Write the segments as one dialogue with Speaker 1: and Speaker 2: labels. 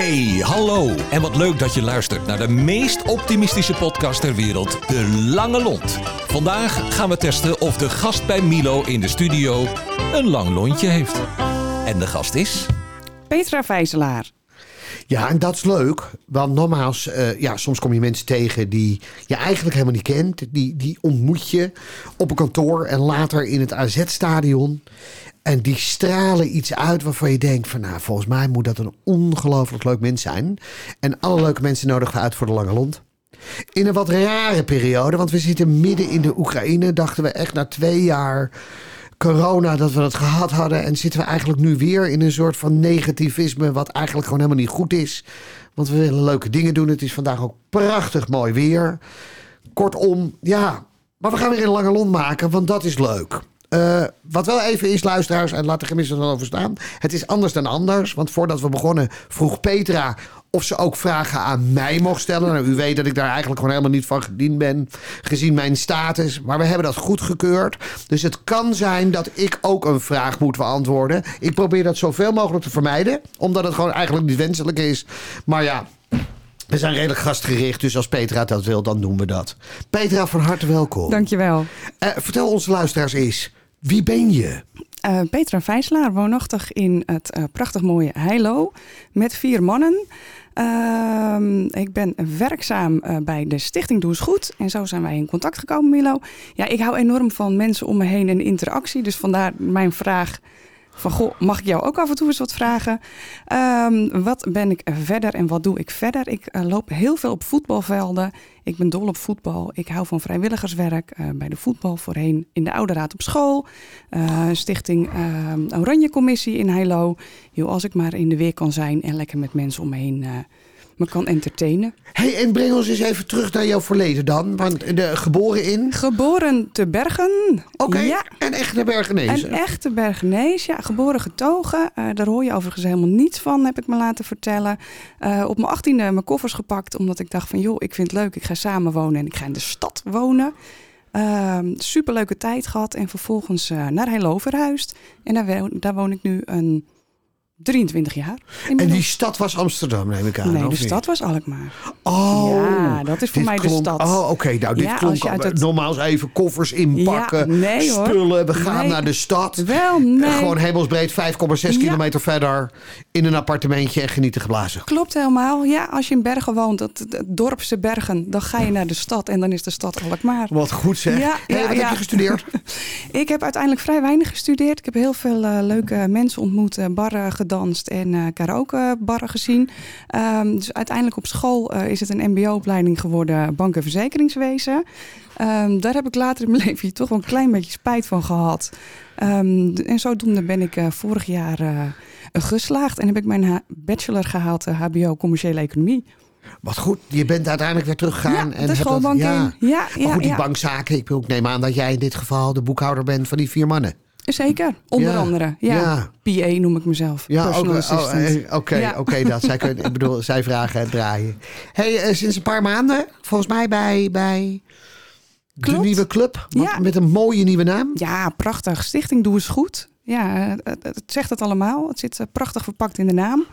Speaker 1: Hey, hallo. En wat leuk dat je luistert naar de meest optimistische podcast ter wereld, De Lange Lont. Vandaag gaan we testen of de gast bij Milo in de studio een lang lontje heeft. En de gast is...
Speaker 2: Petra Vijzelaar.
Speaker 3: Ja, en dat is leuk. Want nogmaals, eh, ja, soms kom je mensen tegen die je eigenlijk helemaal niet kent. Die, die ontmoet je op een kantoor en later in het AZ-stadion. En die stralen iets uit waarvan je denkt van... nou, volgens mij moet dat een ongelooflijk leuk mens zijn. En alle leuke mensen nodigen uit voor de Lange Lont. In een wat rare periode, want we zitten midden in de Oekraïne... dachten we echt na twee jaar corona dat we het gehad hadden. En zitten we eigenlijk nu weer in een soort van negativisme, wat eigenlijk gewoon helemaal niet goed is. Want we willen leuke dingen doen. Het is vandaag ook prachtig mooi weer. Kortom, ja. Maar we gaan weer een lange lont maken, want dat is leuk. Uh, wat wel even is, luisteraars, en laat er geen misverstand over staan. Het is anders dan anders. Want voordat we begonnen vroeg Petra of ze ook vragen aan mij mocht stellen. Nou, u weet dat ik daar eigenlijk gewoon helemaal niet van gediend ben, gezien mijn status. Maar we hebben dat goedgekeurd. Dus het kan zijn dat ik ook een vraag moet beantwoorden. Ik probeer dat zoveel mogelijk te vermijden, omdat het gewoon eigenlijk niet wenselijk is. Maar ja, we zijn redelijk gastgericht, dus als Petra dat wil, dan doen we dat. Petra, van harte welkom.
Speaker 2: Dankjewel.
Speaker 3: Uh, vertel onze luisteraars eens, wie ben je?
Speaker 2: Uh, Petra Vijslaar, woonachtig in het uh, prachtig mooie Heilo, met vier mannen. Uh, ik ben werkzaam uh, bij de Stichting Doe eens Goed. En zo zijn wij in contact gekomen, Milo. Ja, ik hou enorm van mensen om me heen en interactie. Dus vandaar mijn vraag van, goh, mag ik jou ook af en toe eens wat vragen? Um, wat ben ik verder en wat doe ik verder? Ik uh, loop heel veel op voetbalvelden. Ik ben dol op voetbal. Ik hou van vrijwilligerswerk uh, bij de voetbal voorheen in de Oude Raad op school. Uh, stichting Oranje Commissie in Heilo. Yo, als ik maar in de weer kan zijn en lekker met mensen om me heen me kan entertainen.
Speaker 3: hey, en breng ons eens even terug naar jouw verleden dan. Want de, geboren in?
Speaker 2: Geboren te Bergen.
Speaker 3: Oké, okay. ja. en echte Bergenees.
Speaker 2: Een echte Bergenees, ja. Geboren getogen. Uh, daar hoor je overigens helemaal niets van, heb ik me laten vertellen. Uh, op mijn achttiende mijn koffers gepakt, omdat ik dacht van... joh, ik vind het leuk, ik ga samen wonen en ik ga in de stad wonen. Uh, superleuke tijd gehad en vervolgens uh, naar Heilo verhuisd. En daar, daar woon ik nu een 23 jaar.
Speaker 3: Inmiddels. En die stad was Amsterdam, neem ik aan.
Speaker 2: Nee, de stad was Alkmaar.
Speaker 3: Oh,
Speaker 2: ja, dat is voor mij
Speaker 3: klonk,
Speaker 2: de stad.
Speaker 3: Oh, oké. Okay. Nou, dit ja, klonk het... normaal even koffers inpakken,
Speaker 2: ja, nee,
Speaker 3: spullen. We gaan
Speaker 2: nee.
Speaker 3: naar de stad.
Speaker 2: Wel, nee.
Speaker 3: Gewoon hemelsbreed 5,6 ja. kilometer verder in een appartementje en genieten geblazen.
Speaker 2: Klopt helemaal. Ja, als je in Bergen woont, dat, het dorpse Bergen, dan ga je naar de stad en dan is de stad Alkmaar.
Speaker 3: Wat goed zeg. Ja, hey, wat heb je gestudeerd?
Speaker 2: ik heb uiteindelijk vrij weinig gestudeerd. Ik heb heel veel uh, leuke mensen ontmoet, uh, barren gedanst en uh, karaokebarren gezien. Um, dus uiteindelijk op school is het een mbo-opleiding geworden, bank- en verzekeringswezen. Um, daar heb ik later in mijn leven toch wel een klein beetje spijt van gehad. Um, en zodoende ben ik uh, vorig jaar uh, geslaagd en heb ik mijn bachelor gehaald, HBO Commerciële Economie.
Speaker 3: Wat goed, je bent uiteindelijk weer teruggegaan.
Speaker 2: Ja,
Speaker 3: en
Speaker 2: de schoolbank
Speaker 3: dat, ja.
Speaker 2: Ja, ja,
Speaker 3: maar goed, die
Speaker 2: ja.
Speaker 3: bankzaken. Ik, neem aan dat jij in dit geval de boekhouder bent van die vier mannen.
Speaker 2: Zeker, onder
Speaker 3: Ja.
Speaker 2: andere. Ja.
Speaker 3: Ja.
Speaker 2: PA noem ik mezelf.
Speaker 3: Ja, oké, oh, eh, oké, oké, dat. Zij, kunnen, ik bedoel, zij vragen en draaien. hey, eh, sinds een paar maanden, volgens mij bij, bij de nieuwe club.
Speaker 2: Ja.
Speaker 3: Met een mooie nieuwe naam.
Speaker 2: Ja, prachtig. Stichting Doe eens Goed. Ja, het, zegt het allemaal. Het zit eh, prachtig verpakt in de naam.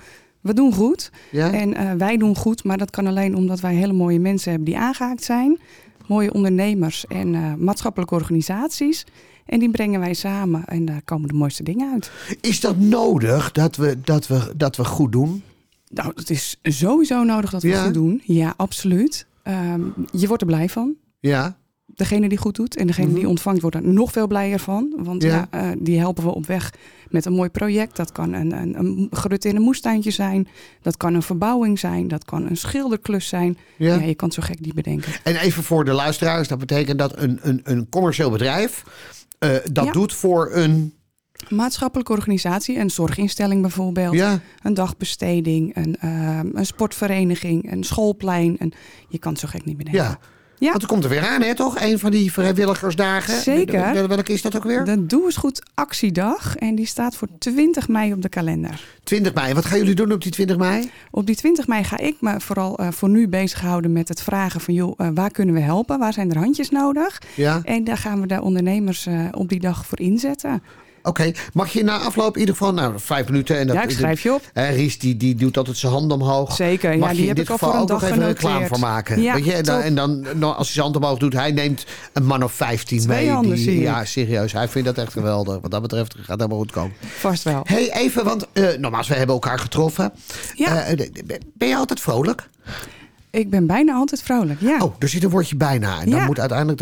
Speaker 2: We doen goed.
Speaker 3: Ja?
Speaker 2: En eh, wij doen goed, maar dat kan alleen omdat wij hele mooie mensen hebben die aangehaakt zijn. Mooie ondernemers en eh, maatschappelijke organisaties. En die brengen wij samen en daar komen de mooiste dingen uit.
Speaker 3: Is dat nodig dat we, dat, we, dat we goed doen?
Speaker 2: Nou, het is sowieso nodig dat we
Speaker 3: Ja?
Speaker 2: goed doen. Ja, absoluut. Ehm, je wordt er blij van.
Speaker 3: Ja.
Speaker 2: Degene die goed doet en degene die ontvangt wordt er nog veel blijer van. Want
Speaker 3: Mhm. Ja.
Speaker 2: ja, eh, die helpen we op weg met een mooi project. Dat kan een, een, een gerut in een moestuintje zijn. Dat kan een verbouwing zijn. Dat kan een schilderklus zijn.
Speaker 3: Ja.
Speaker 2: Ja, je kan het zo gek niet bedenken.
Speaker 3: En even voor de luisteraars, dat betekent dat een, een, een commercieel bedrijf eh, dat
Speaker 2: Ja.
Speaker 3: doet voor een.
Speaker 2: Maatschappelijke organisatie, een zorginstelling bijvoorbeeld.
Speaker 3: Ja,
Speaker 2: Een dagbesteding, een, ehm, een sportvereniging, een schoolplein. Een, je kan het zo gek niet bedenken.
Speaker 3: ja.
Speaker 2: Ja.
Speaker 3: Want er komt er weer aan, hè, toch? Een van die vrijwilligersdagen.
Speaker 2: Zeker.
Speaker 3: Wel- Welke is dat ook weer?
Speaker 2: De Doe eens Goed actiedag. En die staat voor 20 mei op de kalender.
Speaker 3: 20 mei. Wat gaan jullie doen op die 20 mei?
Speaker 2: Op die 20 mei ga ik me vooral eh, voor nu bezighouden met het vragen van... joh, eh, waar kunnen we helpen? Waar zijn er handjes nodig?
Speaker 3: Ja.
Speaker 2: En daar gaan we de ondernemers eh, op die dag voor inzetten.
Speaker 3: Oké, mag je na afloop in ieder geval, nou, vijf minuten. En dat,
Speaker 2: Ja, ik schrijf je op.
Speaker 3: Ries, die, die doet altijd zijn hand omhoog.
Speaker 2: Zeker, ja,
Speaker 3: Mag
Speaker 2: die
Speaker 3: je in
Speaker 2: heb
Speaker 3: dit
Speaker 2: ik al
Speaker 3: geval
Speaker 2: voor een
Speaker 3: ook nog even reclame
Speaker 2: genoteerd.
Speaker 3: voor maken?
Speaker 2: Ja,
Speaker 3: Weet je? En dan, en dan nou, als hij zijn hand omhoog doet, hij neemt een man of 15
Speaker 2: Twee
Speaker 3: mee.
Speaker 2: handen,
Speaker 3: die, ja, serieus. Hij vindt dat echt geweldig. Wat dat betreft gaat het helemaal goed komen.
Speaker 2: Vast wel.
Speaker 3: hey, even, want uh, nogmaals, we hebben elkaar getroffen.
Speaker 2: Ja.
Speaker 3: Uh, ben je altijd vrolijk?
Speaker 2: Ik ben bijna altijd vrolijk, ja.
Speaker 3: Oh, er zit een woordje bijna. En dan
Speaker 2: Ja.
Speaker 3: moet uiteindelijk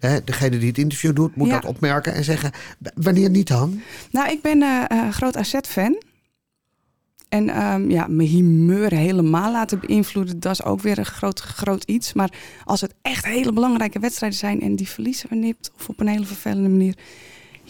Speaker 3: de, degene die het interview doet, moet
Speaker 2: Ja.
Speaker 3: dat opmerken en zeggen. Wanneer niet dan?
Speaker 2: Nou, ik ben eh, eh, groot AZ-fan. En ehm, ja, mijn humeur helemaal laten beïnvloeden, dat is ook weer een groot, groot iets. Maar als het echt hele belangrijke wedstrijden zijn en die verliezen we nipt of op een hele vervelende manier,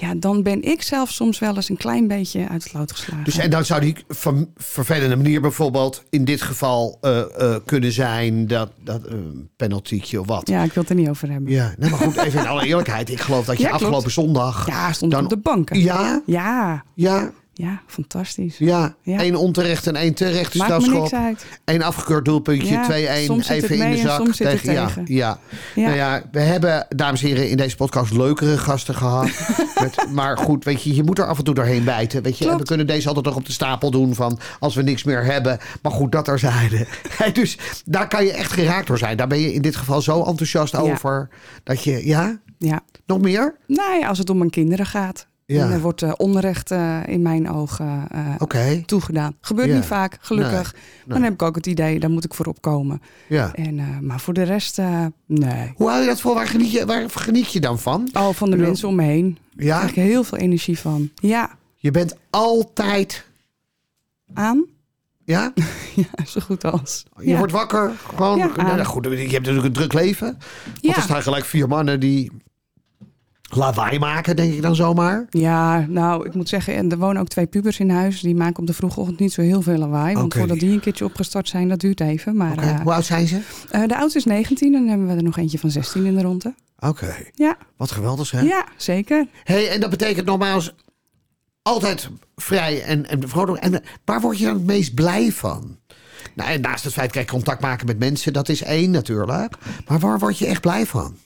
Speaker 2: ja, dan ben ik zelf soms wel eens een klein beetje uit het lood geslagen.
Speaker 3: Dus en dan zou die ver- vervelende manier bijvoorbeeld in dit geval uh, uh, kunnen zijn dat, dat uh, penaltytje of wat.
Speaker 2: Ja, ik wil het er niet over hebben.
Speaker 3: Ja, maar goed, even in alle eerlijkheid. Ik geloof dat je
Speaker 2: Ja,
Speaker 3: afgelopen zondag.
Speaker 2: Ja, stond
Speaker 3: dan,
Speaker 2: op de banken.
Speaker 3: Ja,
Speaker 2: Ja,
Speaker 3: ja,
Speaker 2: ja, fantastisch.
Speaker 3: ja.
Speaker 2: Ja.
Speaker 3: Eén onterecht en één terecht
Speaker 2: Maakt me
Speaker 3: strafschop. Eén afgekeurd doelpuntje,
Speaker 2: Ja,
Speaker 3: 2-1.
Speaker 2: soms zit
Speaker 3: Even in de zak. tegen, ja,
Speaker 2: tegen.
Speaker 3: ja.
Speaker 2: Ja.
Speaker 3: Nou ja, we hebben, dames en heren, in deze podcast leukere gasten gehad. Met, maar goed, weet je, je moet er af en toe doorheen bijten. Weet je, en we kunnen deze altijd nog op de stapel doen van als we niks meer hebben. Maar goed, dat er zijde. dus daar kan je echt geraakt door zijn. Daar ben je in dit geval zo enthousiast over. Dat je, ja,
Speaker 2: Ja.
Speaker 3: nog meer?
Speaker 2: Nou ja, als het om mijn kinderen gaat.
Speaker 3: Ja.
Speaker 2: En er wordt eh, onrecht eh, in mijn ogen eh, toegedaan. Gebeurt
Speaker 3: Ja.
Speaker 2: niet vaak, gelukkig. Maar dan heb ik ook het idee, daar moet ik voor opkomen.
Speaker 3: ja.
Speaker 2: En, maar voor de rest, nee.
Speaker 3: Hoe hou je dat vol? Waar geniet je, waar geniet je dan van?
Speaker 2: Al van de
Speaker 3: bedoel-
Speaker 2: mensen om me heen. Daar
Speaker 3: Ja,
Speaker 2: krijg ik heel veel energie van. Ja,
Speaker 3: je bent altijd,
Speaker 2: aan.
Speaker 3: ja,
Speaker 2: Ja, zo goed als.
Speaker 3: je
Speaker 2: ja.
Speaker 3: wordt wakker. Gewoon,
Speaker 2: Ja,
Speaker 3: nou, goed, je hebt natuurlijk een druk leven. Want er staan gelijk vier mannen die lawaai maken, denk ik dan zomaar.
Speaker 2: Ja, nou, ik moet zeggen, en er wonen ook twee pubers in huis. Die maken op de vroege ochtend niet zo heel veel lawaai. Want voordat die een keertje opgestart zijn, dat duurt even. Maar eh,
Speaker 3: Hoe oud zijn ze?
Speaker 2: eh, de oudste is 19 en dan hebben we er nog eentje van 16 in de ronde.
Speaker 3: Oké,
Speaker 2: Ja,
Speaker 3: wat geweldig hè?
Speaker 2: ja zeker.
Speaker 3: Hey, en dat betekent nogmaals altijd vrij en, en vrolijk. En eh, waar word je dan het meest blij van? Nou, en naast het feit, kijk, contact maken met mensen, dat is één natuurlijk. Maar waar word je echt blij van?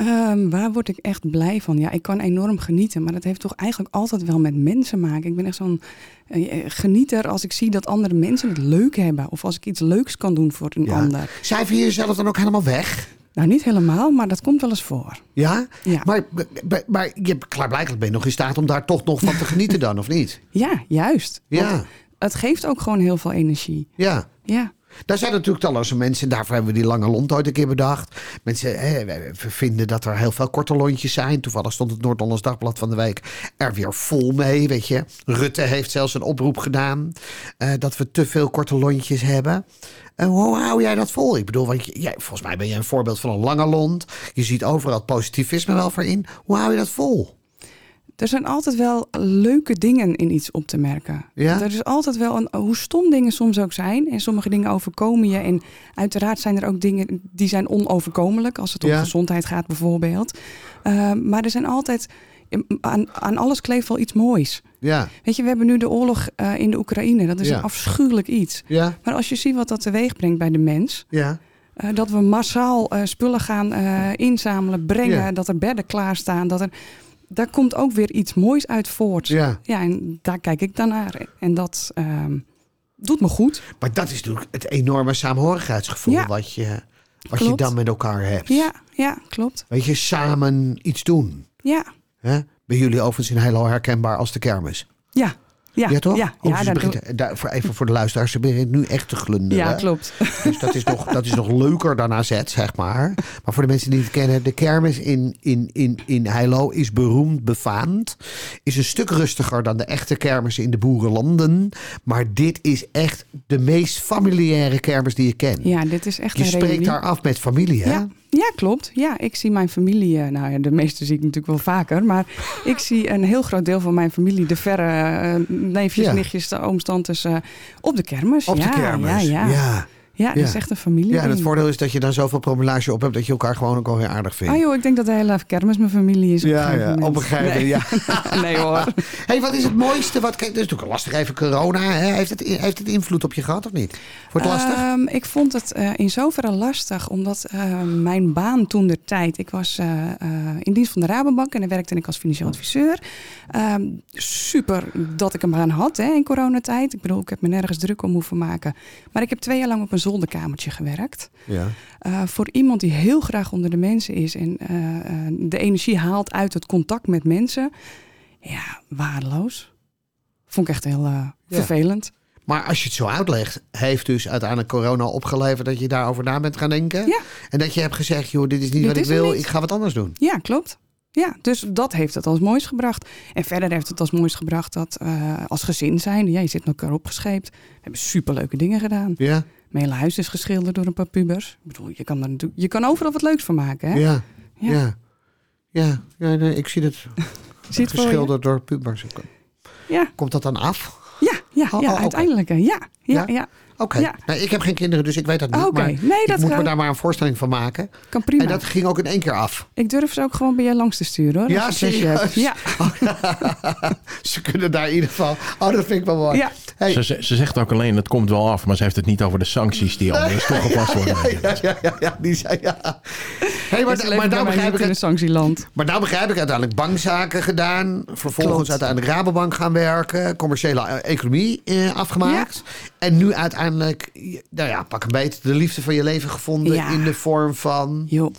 Speaker 2: Ehm, waar word ik echt blij van? Ja, ik kan enorm genieten, maar dat heeft toch eigenlijk altijd wel met mensen maken. Ik ben echt zo'n eh, genieter als ik zie dat andere mensen het leuk hebben. Of als ik iets leuks kan doen voor een
Speaker 3: Ja.
Speaker 2: ander.
Speaker 3: Cijfer je jezelf dan ook helemaal weg?
Speaker 2: Nou, niet helemaal, maar dat komt wel eens voor.
Speaker 3: Ja?
Speaker 2: Ja.
Speaker 3: Maar, maar, maar je, klaarblijkelijk ben je nog in staat om daar toch nog van te genieten dan, of niet?
Speaker 2: Ja, juist.
Speaker 3: Ja.
Speaker 2: Want het geeft ook gewoon heel veel energie.
Speaker 3: Ja.
Speaker 2: Ja.
Speaker 3: Daar zijn natuurlijk talloze mensen. Daarvoor hebben we die lange lont ooit een keer bedacht. Mensen we vinden dat er heel veel korte lontjes zijn. Toevallig stond het Noord-Hollands Dagblad van de week er weer vol mee. Weet je. Rutte heeft zelfs een oproep gedaan. eh, dat we te veel korte lontjes hebben. En hoe hou jij dat vol? Ik bedoel, want jij, volgens mij ben je een voorbeeld van een lange lont. Je ziet overal positivisme wel voor in. Hoe hou je dat vol?
Speaker 2: Er zijn altijd wel leuke dingen in iets op te merken.
Speaker 3: Ja?
Speaker 2: Er is altijd wel een, hoe stom dingen soms ook zijn. En sommige dingen overkomen je. En uiteraard zijn er ook dingen die zijn onoverkomelijk. Als het om
Speaker 3: Ja.
Speaker 2: gezondheid gaat bijvoorbeeld. Uh, maar er zijn altijd, aan, aan alles kleeft wel iets moois.
Speaker 3: Ja,
Speaker 2: Weet je, we hebben nu de oorlog uh, in de Oekraïne. Dat is
Speaker 3: Ja.
Speaker 2: een afschuwelijk iets.
Speaker 3: ja,
Speaker 2: Maar als je ziet wat dat teweeg brengt bij de mens.
Speaker 3: ja.
Speaker 2: Uh, dat we massaal uh, spullen gaan inzamelen, brengen, dat er bedden klaarstaan. Dat er, daar komt ook weer iets moois uit voort.
Speaker 3: ja.
Speaker 2: Ja, en daar kijk ik dan naar. En dat um, doet me goed.
Speaker 3: Maar dat is natuurlijk het enorme saamhorigheidsgevoel
Speaker 2: Ja.
Speaker 3: wat, je, wat je dan met elkaar hebt.
Speaker 2: Ja, ja, klopt.
Speaker 3: Weet je, samen iets doen.
Speaker 2: Ja,
Speaker 3: Hè? Bij jullie overigens in heel herkenbaar als de kermis.
Speaker 2: ja. Ja,
Speaker 3: Ja, toch?
Speaker 2: Ja,
Speaker 3: Oh,
Speaker 2: ja, daar
Speaker 3: begint- daar, voor, even voor de luisteraars, ze begint nu echt te glunderen.
Speaker 2: ja klopt.
Speaker 3: Dus dat is, nog, dat is nog leuker dan AZ, zeg maar. Maar voor de mensen die het kennen, de kermis in, in, in, in Heilo is beroemd befaamd. Is een stuk rustiger dan de echte kermis in de boerenlanden. Maar dit is echt de meest familiaire kermis die je kent.
Speaker 2: Ja, dit is echt
Speaker 3: je
Speaker 2: een
Speaker 3: spreekt daar af met familie, hè?
Speaker 2: Ja, ja, klopt. Ja, ik zie mijn familie, eh, nou ja, de meeste zie ik natuurlijk wel vaker, maar ik zie een heel groot deel van mijn familie, de verre eh, neefjes,
Speaker 3: Ja.
Speaker 2: nichtjes, de ooms, tantes, eh, op de kermis.
Speaker 3: Op
Speaker 2: ja,
Speaker 3: de kermis.
Speaker 2: Ja, ja.
Speaker 3: ja.
Speaker 2: Ja, dat
Speaker 3: Ja.
Speaker 2: is echt een familie.
Speaker 3: Ja, en het voordeel is dat je dan zoveel promulage op hebt dat je elkaar gewoon ook wel weer aardig vindt.
Speaker 2: Oh joh, ik denk dat de hele kermis mijn familie is. op
Speaker 3: ja,
Speaker 2: een
Speaker 3: ja,
Speaker 2: moment.
Speaker 3: op een gegeven moment.
Speaker 2: Nee.
Speaker 3: Ja.
Speaker 2: nee hoor.
Speaker 3: Hey, wat is het mooiste? Wat, kijk, dat is natuurlijk lastig even corona. Hè? Heeft, het, heeft het invloed op je gehad of niet? Wordt het lastig?
Speaker 2: Ehm, ik vond het eh, in zoverre lastig, omdat eh, mijn baan toen de tijd. Ik was eh, eh, in dienst van de Rabobank en daar werkte ik als financieel adviseur. Ehm, super dat ik een baan had hè, in coronatijd. Ik bedoel, ik heb me nergens druk om hoeven maken. Maar ik heb twee jaar lang op een zolderkamertje gewerkt.
Speaker 3: ja.
Speaker 2: Eh, voor iemand die heel graag onder de mensen is en eh, eh, de energie haalt uit het contact met mensen. Ja, waardeloos. Vond ik echt heel
Speaker 3: Ja.
Speaker 2: vervelend.
Speaker 3: Maar als je het zo uitlegt, heeft dus uiteindelijk corona opgeleverd dat je daarover na bent gaan denken.
Speaker 2: Ja.
Speaker 3: En dat je hebt gezegd, joh, dit is niet
Speaker 2: Dit
Speaker 3: wat ik
Speaker 2: is
Speaker 3: wil, ik ga wat anders doen.
Speaker 2: Ja, klopt. Ja, dus dat heeft het als moois gebracht. En verder heeft het als moois gebracht dat als gezin zijn, ja, je zit met elkaar opgescheept. We hebben superleuke dingen gedaan.
Speaker 3: Ja,
Speaker 2: Mijn hele huis is geschilderd door een paar pubers. Ik bedoel, je kan, er natuurlijk, je kan overal wat leuks van maken. Hè?
Speaker 3: ja,
Speaker 2: Ja.
Speaker 3: ja. Ja, ja nee, ik zie het geschilderd door pubers.
Speaker 2: Ja,
Speaker 3: Komt dat dan af?
Speaker 2: ja, ja,
Speaker 3: Oh,
Speaker 2: ja
Speaker 3: oh,
Speaker 2: uiteindelijk. Ja, ja,
Speaker 3: Ja? Oké.
Speaker 2: Ja.
Speaker 3: Nee, ik heb geen kinderen, dus ik weet dat niet.
Speaker 2: Oké,
Speaker 3: Maar
Speaker 2: nee,
Speaker 3: ik
Speaker 2: dat
Speaker 3: moet
Speaker 2: kan,
Speaker 3: me daar maar een voorstelling van maken.
Speaker 2: kan prima.
Speaker 3: En dat ging ook in één keer af.
Speaker 2: Ik durf ze ook gewoon bij je langs te sturen hoor.
Speaker 3: Ja, serieus?
Speaker 2: Ja,
Speaker 3: Ze kunnen daar in ieder geval... Oh, dat vind ik wel mooi.
Speaker 2: ja.
Speaker 3: Hey.
Speaker 4: Ze, ze ze zegt ook alleen, het komt wel af. Maar ze heeft het niet over de sancties die anders toegepast worden.
Speaker 3: Ja, ja, ja, ja, die zei ja. Hey, maar,
Speaker 2: Dus mij
Speaker 3: begrijp ik
Speaker 2: in een
Speaker 3: het,
Speaker 2: sanctieland.
Speaker 3: maar nou begrijp ik uiteindelijk bankzaken gedaan. Vervolgens
Speaker 2: Klopt.
Speaker 3: uiteindelijk Rabobank gaan werken. Commerciële eh, economie eh, afgemaakt. En nu uiteindelijk, nou ja, pak een beetje de liefde van je leven gevonden.
Speaker 2: Ja.
Speaker 3: In de vorm van,
Speaker 2: Joh,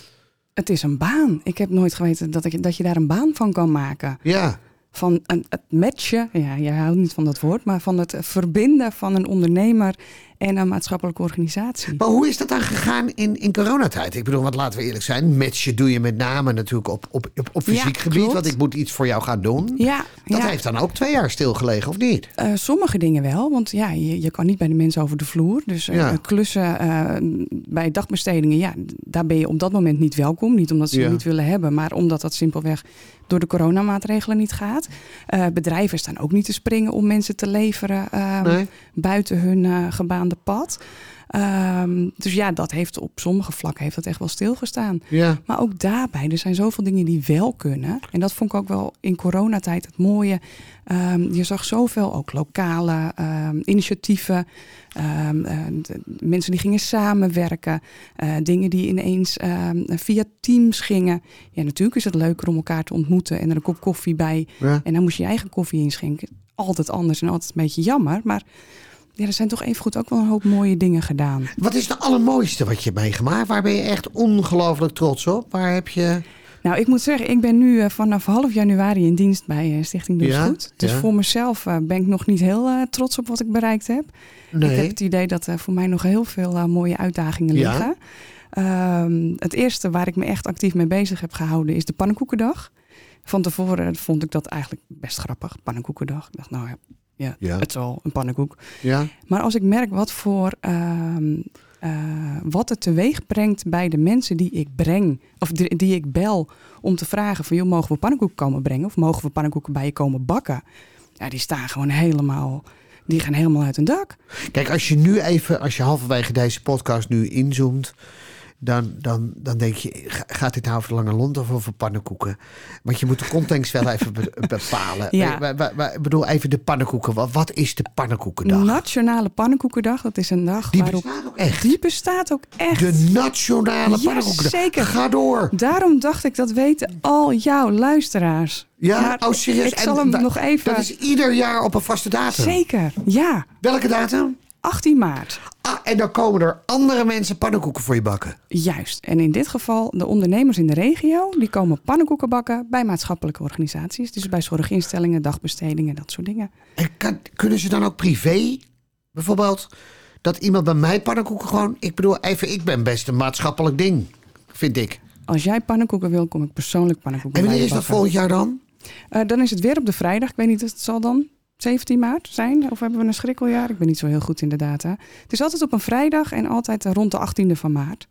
Speaker 2: het is een baan. Ik heb nooit geweten dat, ik, dat je daar een baan van kan maken.
Speaker 3: ja.
Speaker 2: Van een, het matchen, ja, jij houdt niet van dat woord, maar van het verbinden van een ondernemer en een maatschappelijke organisatie.
Speaker 3: Maar hoe is dat dan gegaan in, in coronatijd? Ik bedoel, want laten we eerlijk zijn. Matchen doe je met name natuurlijk op, op, op, op fysiek
Speaker 2: Ja,
Speaker 3: gebied.
Speaker 2: klopt.
Speaker 3: Want ik moet iets voor jou gaan doen.
Speaker 2: Ja,
Speaker 3: Dat
Speaker 2: ja.
Speaker 3: heeft dan ook twee jaar stilgelegen, of niet?
Speaker 2: Eh, sommige dingen wel, want ja, je, je kan niet bij de mensen over de vloer. Dus eh, klussen eh, bij dagbestedingen, ja, daar ben je op dat moment niet welkom. Niet omdat ze je niet willen hebben, maar omdat dat simpelweg door de coronamaatregelen niet gaat. Bedrijven staan ook niet te springen om mensen te leveren eh,
Speaker 3: Nee?
Speaker 2: buiten hun eh, gebaande pad. Ehm, dus ja, dat heeft op sommige vlakken heeft dat echt wel stilgestaan.
Speaker 3: Ja.
Speaker 2: Maar ook daarbij, er zijn zoveel dingen die wel kunnen. En dat vond ik ook wel in coronatijd het mooie. Ehm, je zag zoveel, ook lokale ehm, initiatieven. eh, de- mensen die gingen samenwerken. eh, dingen die ineens via teams gingen. Ja, natuurlijk is het leuker om elkaar te ontmoeten en er een kop koffie bij.
Speaker 3: ja.
Speaker 2: En dan moest je je eigen koffie inschenken. Altijd anders en altijd een beetje jammer. Maar ja, er zijn toch evengoed ook wel een hoop mooie dingen gedaan.
Speaker 3: Wat is de allermooiste wat je hebt meegemaakt? Waar ben je echt ongelooflijk trots op? Waar heb je...
Speaker 2: Nou, ik moet zeggen, ik ben nu eh, vanaf half januari in dienst bij eh, Stichting Doe
Speaker 3: Ja,
Speaker 2: Goed. Dus
Speaker 3: ja.
Speaker 2: voor mezelf eh, ben ik nog niet heel trots op wat ik bereikt heb. Ik heb het idee dat er voor mij nog heel veel mooie uitdagingen liggen. Ehm, het eerste waar ik me echt actief mee bezig heb gehouden is de pannenkoekendag. Van tevoren vond ik dat eigenlijk best grappig, pannenkoekendag. Ik dacht, nou ja, ja,
Speaker 3: Ja.
Speaker 2: het zal een pannenkoek.
Speaker 3: Ja?
Speaker 2: Maar als ik merk wat voor ehm, eh, wat het teweeg brengt bij de mensen die ik breng, of die, die ik bel om te vragen van joh, mogen we pannenkoeken komen brengen of mogen we pannenkoeken bij je komen bakken? Ja, die staan gewoon helemaal, die gaan helemaal uit hun dak.
Speaker 3: Kijk, als je nu even, als je halverwege deze podcast nu inzoomt, dan, dan, dan denk je, ga- gaat dit nou over lange lont of over pannenkoeken? Want je moet de context wel even be- bepalen.
Speaker 2: Ja.
Speaker 3: Bedoel, even de pannenkoeken. Wat, wat is de pannenkoekendag?
Speaker 2: Nationale pannenkoekendag, dat is een dag
Speaker 3: Die
Speaker 2: waarop...
Speaker 3: bestaat ook echt.
Speaker 2: Die bestaat ook echt.
Speaker 3: De nationale
Speaker 2: Ja,
Speaker 3: pannenkoekendag.
Speaker 2: zeker.
Speaker 3: Ga door.
Speaker 2: Daarom dacht ik, dat weten al jouw luisteraars.
Speaker 3: Ja,
Speaker 2: Maar
Speaker 3: oh serieus.
Speaker 2: Ik zal
Speaker 3: En
Speaker 2: hem
Speaker 3: wa-
Speaker 2: nog even...
Speaker 3: Dat is ieder jaar op een vaste datum.
Speaker 2: Zeker, ja.
Speaker 3: Welke datum?
Speaker 2: 18 maart.
Speaker 3: En dan komen er andere mensen pannenkoeken voor je bakken.
Speaker 2: Juist. En in dit geval de ondernemers in de regio, die komen pannenkoeken bakken bij maatschappelijke organisaties. Dus bij zorginstellingen, dagbestedingen, dat soort dingen.
Speaker 3: En kan, kunnen ze dan ook privé, bijvoorbeeld, dat iemand bij mij pannenkoeken gewoon... Ik bedoel, even, ik ben best een maatschappelijk ding, vind ik.
Speaker 2: Als jij pannenkoeken wil, kom ik persoonlijk pannenkoeken
Speaker 3: En wanneer is dat volgend jaar dan?
Speaker 2: Eh, dan is het weer op de vrijdag. Ik weet niet, het zal dan 17 maart zijn? Of hebben we een schrikkeljaar? Ik ben niet zo heel goed in de data. Het is altijd op een vrijdag en altijd rond de 18e van maart.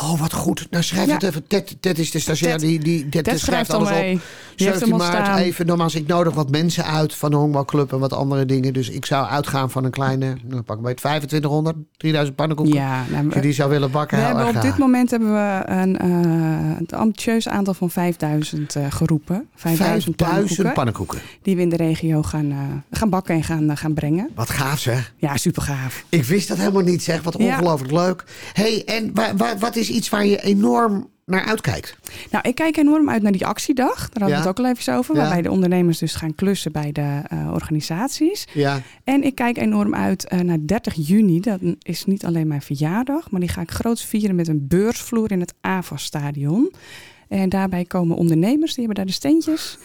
Speaker 3: Oh, wat goed. Nou, schrijf
Speaker 2: Ja.
Speaker 3: het even. Ted, Ted is de stagiair. Die, die, Ted,
Speaker 2: Ted schrijft al
Speaker 3: alles
Speaker 2: mee.
Speaker 3: op.
Speaker 2: Die heeft
Speaker 3: 17
Speaker 2: hem al
Speaker 3: maart
Speaker 2: staan.
Speaker 3: even. Nogmaals, ik nodig wat mensen uit van de honkbalclub en wat andere dingen. Dus ik zou uitgaan van een kleine, nou, pak maar 2500, 3000 pannenkoeken.
Speaker 2: Ja, nou,
Speaker 3: Als je die zou willen bakken,
Speaker 2: we hebben op dit moment hebben we een, eh het ambitieus aantal van 5000 eh, geroepen. 5000
Speaker 3: 5000
Speaker 2: pannenkoeken
Speaker 3: pannenkoeken.
Speaker 2: die we in de regio gaan, eh, gaan bakken en gaan, eh, gaan brengen.
Speaker 3: Wat gaaf zeg.
Speaker 2: Ja, super gaaf.
Speaker 3: Ik wist dat helemaal niet zeg. Wat
Speaker 2: Ja.
Speaker 3: ongelooflijk leuk. hey, en wa- wa- wat is iets waar je enorm naar uitkijkt?
Speaker 2: Nou, ik kijk enorm uit naar die actiedag. Daar hadden we
Speaker 3: Ja.
Speaker 2: het ook al even over.
Speaker 3: Ja.
Speaker 2: Waarbij de ondernemers dus gaan klussen bij de eh, organisaties.
Speaker 3: Ja.
Speaker 2: En ik kijk enorm uit eh, naar 30 juni. Dat is niet alleen mijn verjaardag, maar die ga ik groots vieren met een beursvloer in het AVAS-stadion. En daarbij komen ondernemers, die hebben daar de steentjes.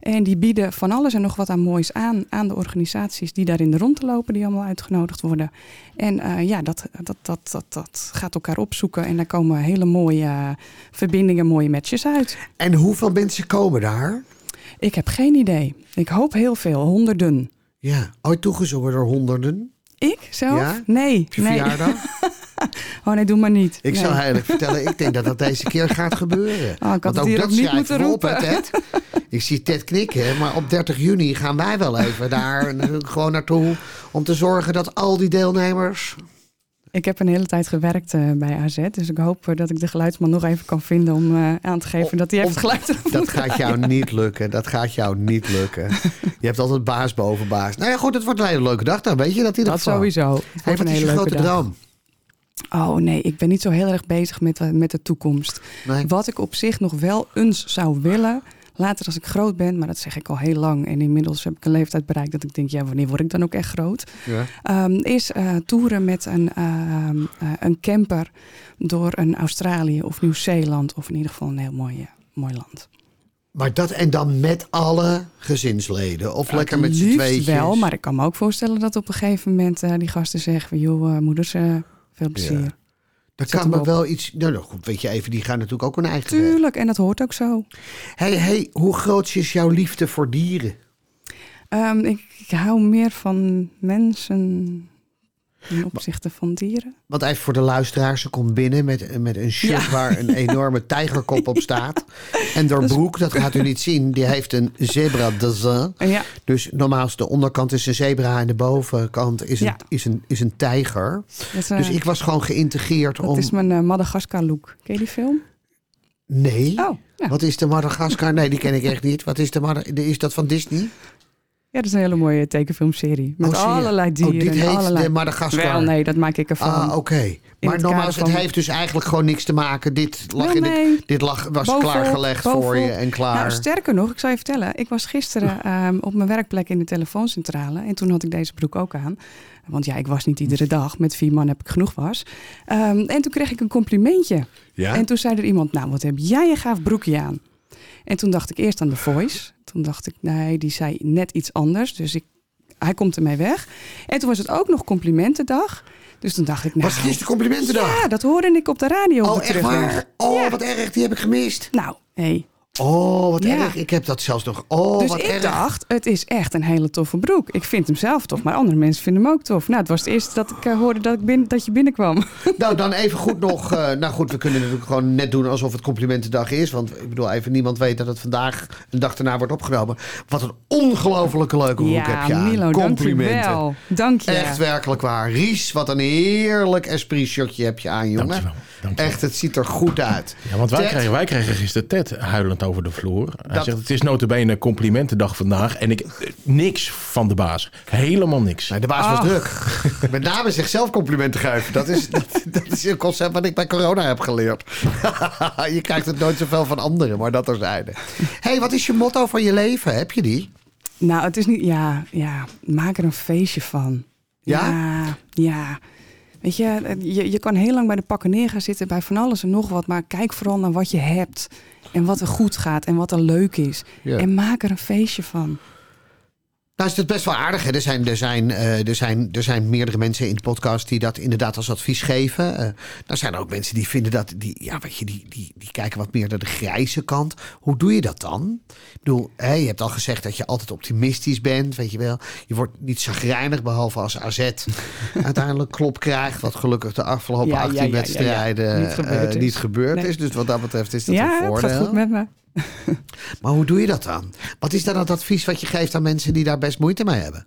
Speaker 2: En die bieden van alles en nog wat aan moois aan aan de organisaties die daar in de rond lopen, die allemaal uitgenodigd worden. En eh, ja, dat, dat, dat, dat, dat gaat elkaar opzoeken en daar komen hele mooie eh, verbindingen, mooie matches uit.
Speaker 3: En hoeveel mensen komen daar?
Speaker 2: Ik heb geen idee. Ik hoop heel veel, honderden.
Speaker 3: Ja. Ooit toegezongen door honderden.
Speaker 2: Ik zelf?
Speaker 3: Ja?
Speaker 2: Nee.
Speaker 3: Op je
Speaker 2: nee.
Speaker 3: verjaardag?
Speaker 2: Oh nee, doe maar niet.
Speaker 3: Ik
Speaker 2: nee.
Speaker 3: zou eigenlijk vertellen, ik denk dat dat deze keer gaat gebeuren.
Speaker 2: Oh, ik had
Speaker 3: Want
Speaker 2: ook
Speaker 3: dat
Speaker 2: niet
Speaker 3: schrijf
Speaker 2: moeten
Speaker 3: je op,
Speaker 2: roepen.
Speaker 3: Ted? Ik zie Ted knikken, maar op 30 juni gaan wij wel even daar natuurlijk gewoon naartoe... om te zorgen dat al die deelnemers...
Speaker 2: Ik heb een hele tijd gewerkt eh, bij AZ, dus ik hoop eh, dat ik de geluidsman nog even kan vinden om eh, aan te geven dat hij heeft geluid.
Speaker 3: Dat gaat jou niet lukken. Dat gaat jou niet lukken. Je hebt altijd baas boven baas. Nou ja, goed, het wordt een hele leuke dag dan. Weet je dat in ieder
Speaker 2: Dat sowieso. Het
Speaker 3: Hey,
Speaker 2: wordt
Speaker 3: wat
Speaker 2: een hele
Speaker 3: grote
Speaker 2: leuke dag.
Speaker 3: droom?
Speaker 2: Oh nee, ik ben niet zo heel erg bezig met, met de toekomst.
Speaker 3: Nee.
Speaker 2: Wat ik op zich nog wel eens zou willen, later als ik groot ben, maar dat zeg ik al heel lang. En inmiddels heb ik een leeftijd bereikt dat ik denk, ja, wanneer word ik dan ook echt groot?
Speaker 3: Ja.
Speaker 2: Ehm, is eh, toeren met een, ehm, eh, een camper door een Australië of Nieuw-Zeeland. Of in ieder geval een heel mooi, mooi land.
Speaker 3: Maar dat en dan met alle gezinsleden? Of lekker met z'n tweetjes?
Speaker 2: wel, maar ik kan me ook voorstellen dat op een gegeven moment eh, die gasten zeggen... joh, eh, moeders, eh, veel plezier.
Speaker 3: Ja. Dat
Speaker 2: Zet
Speaker 3: kan me
Speaker 2: op.
Speaker 3: wel iets... Nou, nou goed, weet je even, die gaan natuurlijk ook een eigen weg.
Speaker 2: Tuurlijk, en dat hoort ook zo.
Speaker 3: Hey, hey, hoe groot is jouw liefde voor dieren?
Speaker 2: Ehm, ik, ik hou meer van mensen ten opzichte van dieren.
Speaker 3: Want even voor de luisteraars, ze komt binnen met, met een shirt
Speaker 2: Ja.
Speaker 3: waar een enorme tijgerkop op staat. En door
Speaker 2: Dat
Speaker 3: broek, dat gaat u niet zien, die heeft een zebra dessin.
Speaker 2: En ja,
Speaker 3: Dus normaal is de onderkant is een zebra en de bovenkant is een,
Speaker 2: Ja.
Speaker 3: is een, is een tijger.
Speaker 2: dat, is, eh,
Speaker 3: Dus ik was gewoon geïntegreerd
Speaker 2: dat
Speaker 3: om...
Speaker 2: is mijn eh, Madagaskar look. Ken je die film?
Speaker 3: Nee.
Speaker 2: Oh, ja.
Speaker 3: Wat is de Madagaskar? Nee, die ken ik echt niet. Wat is de Madagaskar? Is dat van Disney?
Speaker 2: Ja, dat is een hele mooie tekenfilmserie. Met
Speaker 3: Oh,
Speaker 2: allerlei dieren.
Speaker 3: Oh, dit heet
Speaker 2: allerlei...
Speaker 3: de Madagaskar.
Speaker 2: Wel, nee, dat maak ik ervan.
Speaker 3: Ah, oké. Maar
Speaker 2: het
Speaker 3: nogmaals, het
Speaker 2: van-
Speaker 3: heeft dus eigenlijk gewoon niks te maken. Dit, lag
Speaker 2: Wel,
Speaker 3: in
Speaker 2: nee.
Speaker 3: dit lag, was
Speaker 2: Bovenop,
Speaker 3: klaargelegd voor je en klaar.
Speaker 2: Nou, sterker nog, ik zal je vertellen. Ik was gisteren ehm, op mijn werkplek in de telefooncentrale. En toen had ik deze broek ook aan. Want ja, ik was niet iedere dag. Met vier man heb ik genoeg was. Ehm, en toen kreeg ik een complimentje.
Speaker 3: ja?
Speaker 2: En toen zei er iemand, nou, wat heb jij een gaaf broekje aan? En toen dacht ik eerst aan The Voice. Toen dacht ik, nee, die zei net iets anders. Dus ik, hij komt ermee weg. En toen was het ook nog complimentendag. Dus toen dacht ik, nou...
Speaker 3: was het gisteren complimentendag?
Speaker 2: Ja, dat hoorde ik op de radio.
Speaker 3: oh,
Speaker 2: de
Speaker 3: echt waar? Oh,
Speaker 2: Ja.
Speaker 3: wat erg. Die heb ik gemist.
Speaker 2: Nou, hé.
Speaker 3: Oh, wat
Speaker 2: Ja.
Speaker 3: erg. Ik heb dat zelfs nog. Oh,
Speaker 2: dus
Speaker 3: wat
Speaker 2: ik
Speaker 3: erg.
Speaker 2: dacht, het is echt een hele toffe broek. Ik vind hem zelf tof, maar andere mensen vinden hem ook tof. Nou, het was het eerste dat ik eh, hoorde dat, ik binnen, dat je binnenkwam.
Speaker 3: Nou, dan even goed nog. eh, nou goed, we kunnen natuurlijk gewoon net doen alsof het complimentendag is. Want ik bedoel, even niemand weet dat het vandaag een dag daarna wordt opgenomen. Wat een ongelofelijke leuke broek heb je aan.
Speaker 2: Milo,
Speaker 3: Complimenten.
Speaker 2: dankjewel. Dank je.
Speaker 3: Echt werkelijk waar. Ries, wat een heerlijk esprit shirtje heb je aan, jongen.
Speaker 4: Dankjewel. dankjewel.
Speaker 3: Echt, het ziet er goed uit.
Speaker 4: Ja, want wij
Speaker 3: Ted,
Speaker 4: kregen, wij kregen gisteren Ted huilend over de vloer. Hij
Speaker 3: Dat-
Speaker 4: zegt, het is notabene complimentendag vandaag. En ik, niks van de baas. Helemaal niks.
Speaker 3: Nee, de baas was
Speaker 2: Ach.
Speaker 3: druk. Met name zichzelf complimenten geven. Dat is, dat, dat is een concept wat ik bij corona heb geleerd. je krijgt het nooit zoveel van anderen, maar dat terzijde. hey, wat is je motto van je leven? Heb je die?
Speaker 2: Nou, het is niet... Ja, ja, maak er een feestje van.
Speaker 3: Ja?
Speaker 2: Ja, ja. Weet je, je, je kan heel lang bij de pakken neer gaan zitten bij van alles en nog wat. Maar kijk vooral naar wat je hebt. En wat er goed gaat en wat er leuk is.
Speaker 3: Ja.
Speaker 2: En maak er een feestje van.
Speaker 3: Nou is het best wel aardig. Hè? Er, zijn, er, zijn, eh, er, zijn, er zijn meerdere mensen in de podcast die dat inderdaad als advies geven. Eh dan zijn er ook mensen die vinden dat, die, ja, weet je, die, die, die kijken wat meer naar de grijze kant. Hoe doe je dat dan? Ik bedoel, hè, je hebt al gezegd dat je altijd optimistisch bent, weet je wel. Je wordt niet chagrijnig, behalve als AZ uiteindelijk klop krijgt. Wat gelukkig de afgelopen
Speaker 2: Ja, ja,
Speaker 3: 18
Speaker 2: ja, ja, ja.
Speaker 3: wedstrijden
Speaker 2: Niet gebeurd
Speaker 3: eh,
Speaker 2: is.
Speaker 3: niet gebeurd
Speaker 2: Nee.
Speaker 3: is. Dus wat dat betreft is dat
Speaker 2: ja,
Speaker 3: een
Speaker 2: het
Speaker 3: voordeel.
Speaker 2: gaat goed met me.
Speaker 3: Maar hoe doe je dat dan? Wat is dan het advies wat je geeft aan mensen die daar best moeite mee hebben?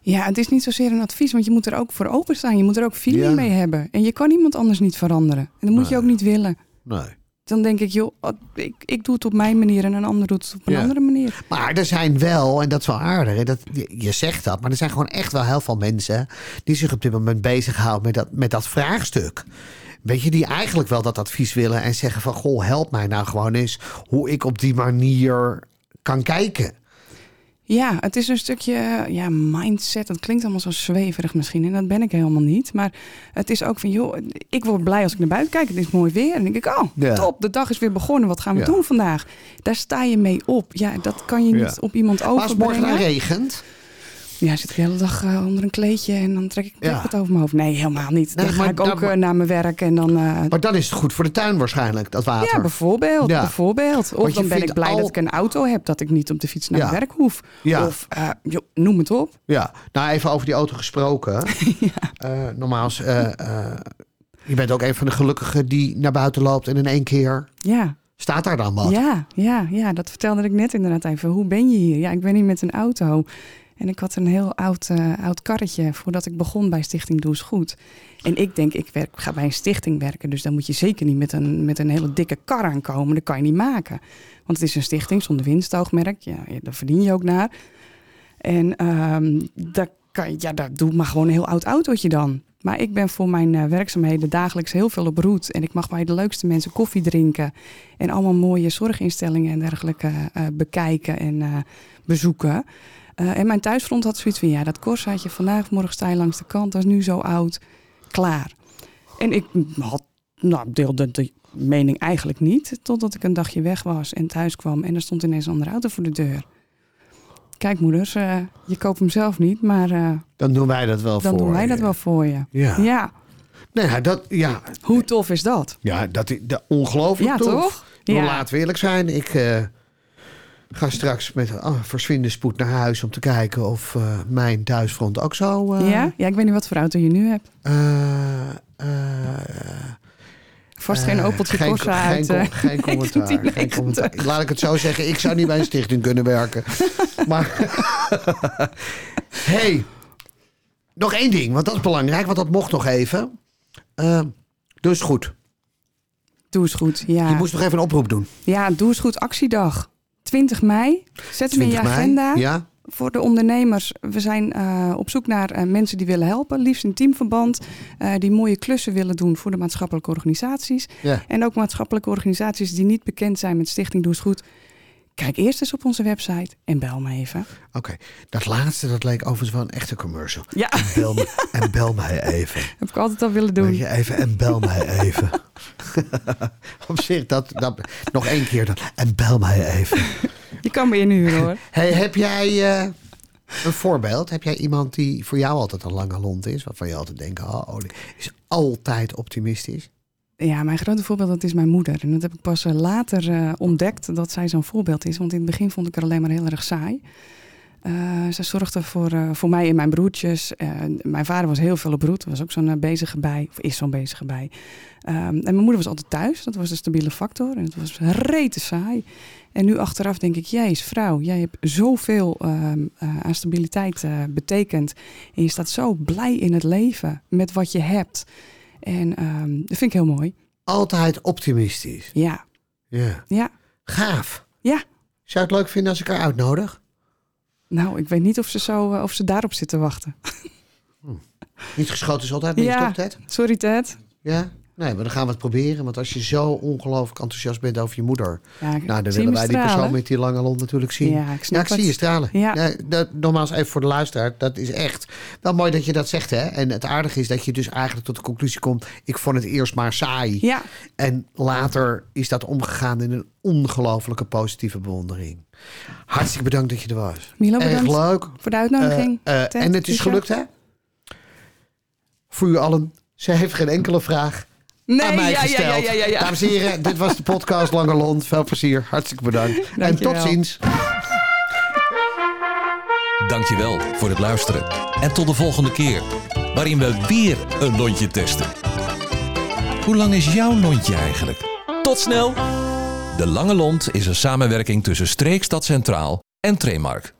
Speaker 2: Ja, het is niet zozeer een advies, want je moet er ook voor openstaan. Je moet er ook feeling
Speaker 3: Ja.
Speaker 2: mee hebben. En je kan iemand anders niet veranderen. En dat moet je ook niet willen.
Speaker 3: Nee.
Speaker 2: Dan denk ik, joh, oh, ik, ik doe het op mijn manier en een ander doet het op een
Speaker 3: Ja.
Speaker 2: andere manier.
Speaker 3: Maar er zijn wel, en dat is wel aardig, dat, je- je zegt dat, maar er zijn gewoon echt wel heel veel mensen die zich op dit moment bezighouden met dat, met dat vraagstuk. Weet je, die eigenlijk wel dat advies willen en zeggen van, goh, help mij nou gewoon eens hoe ik op die manier kan kijken.
Speaker 2: Ja, het is een stukje ja, mindset. Dat klinkt allemaal zo zweverig misschien. En dat ben ik helemaal niet. Maar het is ook van, joh, ik word blij als ik naar buiten kijk. Het is mooi weer. En dan denk ik, oh,
Speaker 3: Ja.
Speaker 2: top, de dag is weer begonnen. Wat gaan we
Speaker 3: Ja.
Speaker 2: doen vandaag? Daar sta je mee op. Ja, dat kan je niet
Speaker 3: Ja.
Speaker 2: op iemand
Speaker 3: Maar als morgen
Speaker 2: overbrengen.
Speaker 3: regent,
Speaker 2: Ja, zit ik de hele dag eh, onder een kleedje en dan trek ik
Speaker 3: Ja.
Speaker 2: het over mijn hoofd. Nee, helemaal niet.
Speaker 3: Nee,
Speaker 2: dan ga ik ook
Speaker 3: dan-
Speaker 2: eh, naar mijn werk en dan... eh,
Speaker 3: maar dan is het goed voor de tuin waarschijnlijk, dat water.
Speaker 2: ja, bijvoorbeeld.
Speaker 3: Ja.
Speaker 2: bijvoorbeeld. Of dan ben ik blij
Speaker 3: al-
Speaker 2: dat ik een auto heb, dat ik niet op de fiets naar
Speaker 3: Ja.
Speaker 2: mijn werk hoef.
Speaker 3: Ja.
Speaker 2: Of joh, noem het op.
Speaker 3: Ja, nou even over die auto gesproken. Normaal is, je bent ook een van de gelukkigen die naar buiten loopt en in één keer
Speaker 2: Ja.
Speaker 3: staat daar dan wat.
Speaker 2: Ja, ja, ja, dat vertelde ik net inderdaad even. Hoe ben je hier? Ja, ik ben hier met een auto. En ik had een heel oud, eh, oud karretje voordat ik begon bij Stichting Doe Goed. En ik denk, ik werk, ga bij een stichting werken. Dus dan moet je zeker niet met een, met een hele dikke kar aankomen. Dat kan je niet maken. Want het is een stichting zonder winstoogmerk. Ja, daar verdien je ook naar. En ehm daar, kan, je- ja, daar doe maar gewoon een heel oud autootje dan. Maar ik ben voor mijn eh, werkzaamheden dagelijks heel veel op route. En ik mag bij de leukste mensen koffie drinken. En allemaal mooie zorginstellingen en dergelijke eh, bekijken en bezoeken. Eh, en mijn thuisfront had zoiets van... ja, dat Corsaatje vandaag, morgen sta je langs de kant. Dat is nu zo oud. Klaar. En ik had, nou, deelde de mening eigenlijk niet... totdat ik een dagje weg was en thuis kwam... en er stond ineens een andere auto voor de deur. Kijk moeders, eh, je koopt hem zelf niet... maar eh,
Speaker 3: Dan doen wij dat wel
Speaker 2: dan
Speaker 3: voor
Speaker 2: doen wij dat
Speaker 3: je.
Speaker 2: wel voor je.
Speaker 3: Ja.
Speaker 2: Ja,
Speaker 3: Nee, dat, ja,
Speaker 2: hoe tof is dat?
Speaker 3: ja, dat is ongelooflijk
Speaker 2: Ja,
Speaker 3: tof.
Speaker 2: toch?
Speaker 3: Ja. Laten we eerlijk zijn. Ik ga straks met oh, spoed naar huis om te kijken of eh, mijn thuisfront ook zo... eh,
Speaker 2: ja? ja, ik weet niet wat voor auto je nu hebt.
Speaker 3: eh,
Speaker 2: Vast geen Opeltje
Speaker 3: geen,
Speaker 2: Corsa
Speaker 3: geen,
Speaker 2: uit.
Speaker 3: geen commentaar. geen
Speaker 2: 1990.
Speaker 3: commentaar. Laat ik het zo zeggen. Ik zou niet bij een stichting kunnen werken. Maar hey, nog één ding, want dat is belangrijk, want dat mocht nog even. Dus goed.
Speaker 2: Doe eens goed. Ja.
Speaker 3: Je moest nog even een oproep doen.
Speaker 2: ja, doe eens goed actiedag. 20 mei. Zet hem in je
Speaker 3: 20 mei.
Speaker 2: agenda.
Speaker 3: Ja,
Speaker 2: Voor de ondernemers. We zijn eh, op zoek naar eh, mensen die willen helpen. Liefst in teamverband. eh, die mooie klussen willen doen voor de maatschappelijke organisaties.
Speaker 3: ja.
Speaker 2: En ook maatschappelijke organisaties die niet bekend zijn met Stichting Doe eens Goed. Kijk eerst eens op onze website en bel me even.
Speaker 3: Oké. Dat laatste, dat leek overigens wel een echte commercial.
Speaker 2: Ja,
Speaker 3: En bel, me, en bel mij even.
Speaker 2: heb ik altijd al willen doen.
Speaker 3: Je, even en bel mij even. Op zich, dat, dat, nog één keer dan. En bel mij even.
Speaker 2: Je kan me inhuren hoor.
Speaker 3: Hey, heb jij eh, een voorbeeld? Heb jij iemand die voor jou altijd een lange lont is? Waarvan je altijd denkt, oh, oh, die is altijd optimistisch.
Speaker 2: Ja, mijn grote voorbeeld dat is mijn moeder. En dat heb ik pas eh, later eh, ontdekt dat zij zo'n voorbeeld is. Want in het begin vond ik haar alleen maar heel erg saai. Eh zij zorgde voor, voor mij en mijn broertjes. Mijn vader was heel veel op route. Was ook zo'n bezige bij. Of is zo'n bezige bij. Ehm, en mijn moeder was altijd thuis. Dat was de stabiele factor. En het was rete saai. En nu achteraf denk ik, jezus vrouw, jij hebt zoveel eh, aan stabiliteit betekend. En je staat zo blij in het leven met wat je hebt. En ehm, dat vind ik heel mooi.
Speaker 3: Altijd optimistisch.
Speaker 2: Ja,
Speaker 3: Ja.
Speaker 2: ja,
Speaker 3: Gaaf.
Speaker 2: ja.
Speaker 3: Zou je het leuk vinden als ik haar uitnodig?
Speaker 2: Nou, ik weet niet of ze, zo, eh, of ze daarop zit te wachten.
Speaker 3: Niet geschoten is altijd niet
Speaker 2: Ja.
Speaker 3: Ted?
Speaker 2: Sorry Ted.
Speaker 3: Ja? Nee, maar dan gaan we het proberen. Want als je zo ongelooflijk enthousiast bent over je moeder...
Speaker 2: Ja,
Speaker 3: nou, dan willen wij die persoon met die lange lont natuurlijk zien.
Speaker 2: Ja, ik snap
Speaker 3: ik zie je stralen.
Speaker 2: Ja.
Speaker 3: Nee, dat, nogmaals, even voor de luisteraar. Dat is echt wel mooi dat je dat zegt. Hè? En het aardige is dat je dus eigenlijk tot de conclusie komt... ik vond het eerst maar saai.
Speaker 2: Ja,
Speaker 3: En later is dat omgegaan in een ongelofelijke positieve bewondering. Hartstikke bedankt dat je er was.
Speaker 2: Milo, bedankt
Speaker 3: leuk.
Speaker 2: voor de uitnodiging.
Speaker 3: Eh, eh, en het is gelukt, hè? Voor u allen. Ze heeft geen enkele vraag
Speaker 2: Nee,
Speaker 3: aan mij
Speaker 2: ja, ja,
Speaker 3: gesteld.
Speaker 2: ja, ja, ja, ja.
Speaker 3: Dames en heren, dit was de podcast Lange Lont. Veel plezier. Hartstikke bedankt. en tot ziens.
Speaker 1: Dankjewel voor het luisteren. En tot de volgende keer, waarin we weer een lontje testen. Hoe lang is jouw lontje eigenlijk? Tot snel! De Lange Lont is een samenwerking tussen Streekstad Centraal en Tremark.